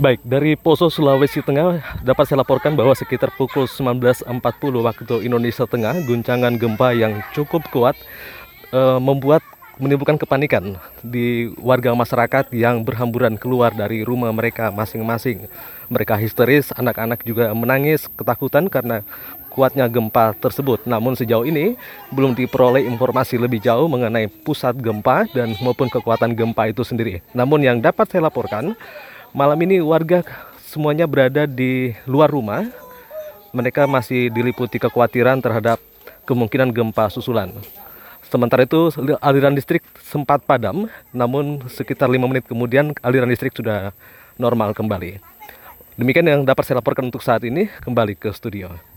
Baik, dari Poso Sulawesi Tengah dapat saya laporkan bahwa sekitar pukul 19.40 waktu Indonesia Tengah, guncangan gempa yang cukup kuat eh, membuat menimbulkan kepanikan di warga masyarakat yang berhamburan keluar dari rumah mereka masing-masing. Mereka histeris, anak-anak juga menangis ketakutan karena kuatnya gempa tersebut. Namun sejauh ini belum diperoleh informasi lebih jauh mengenai pusat gempa dan maupun kekuatan gempa itu sendiri. Namun yang dapat saya laporkan, malam ini warga semuanya berada di luar rumah. Mereka masih diliputi kekhawatiran terhadap kemungkinan gempa susulan. Sementara itu aliran listrik sempat padam, namun sekitar lima menit kemudian aliran listrik sudah normal kembali. Demikian yang dapat saya laporkan untuk saat ini, kembali ke studio.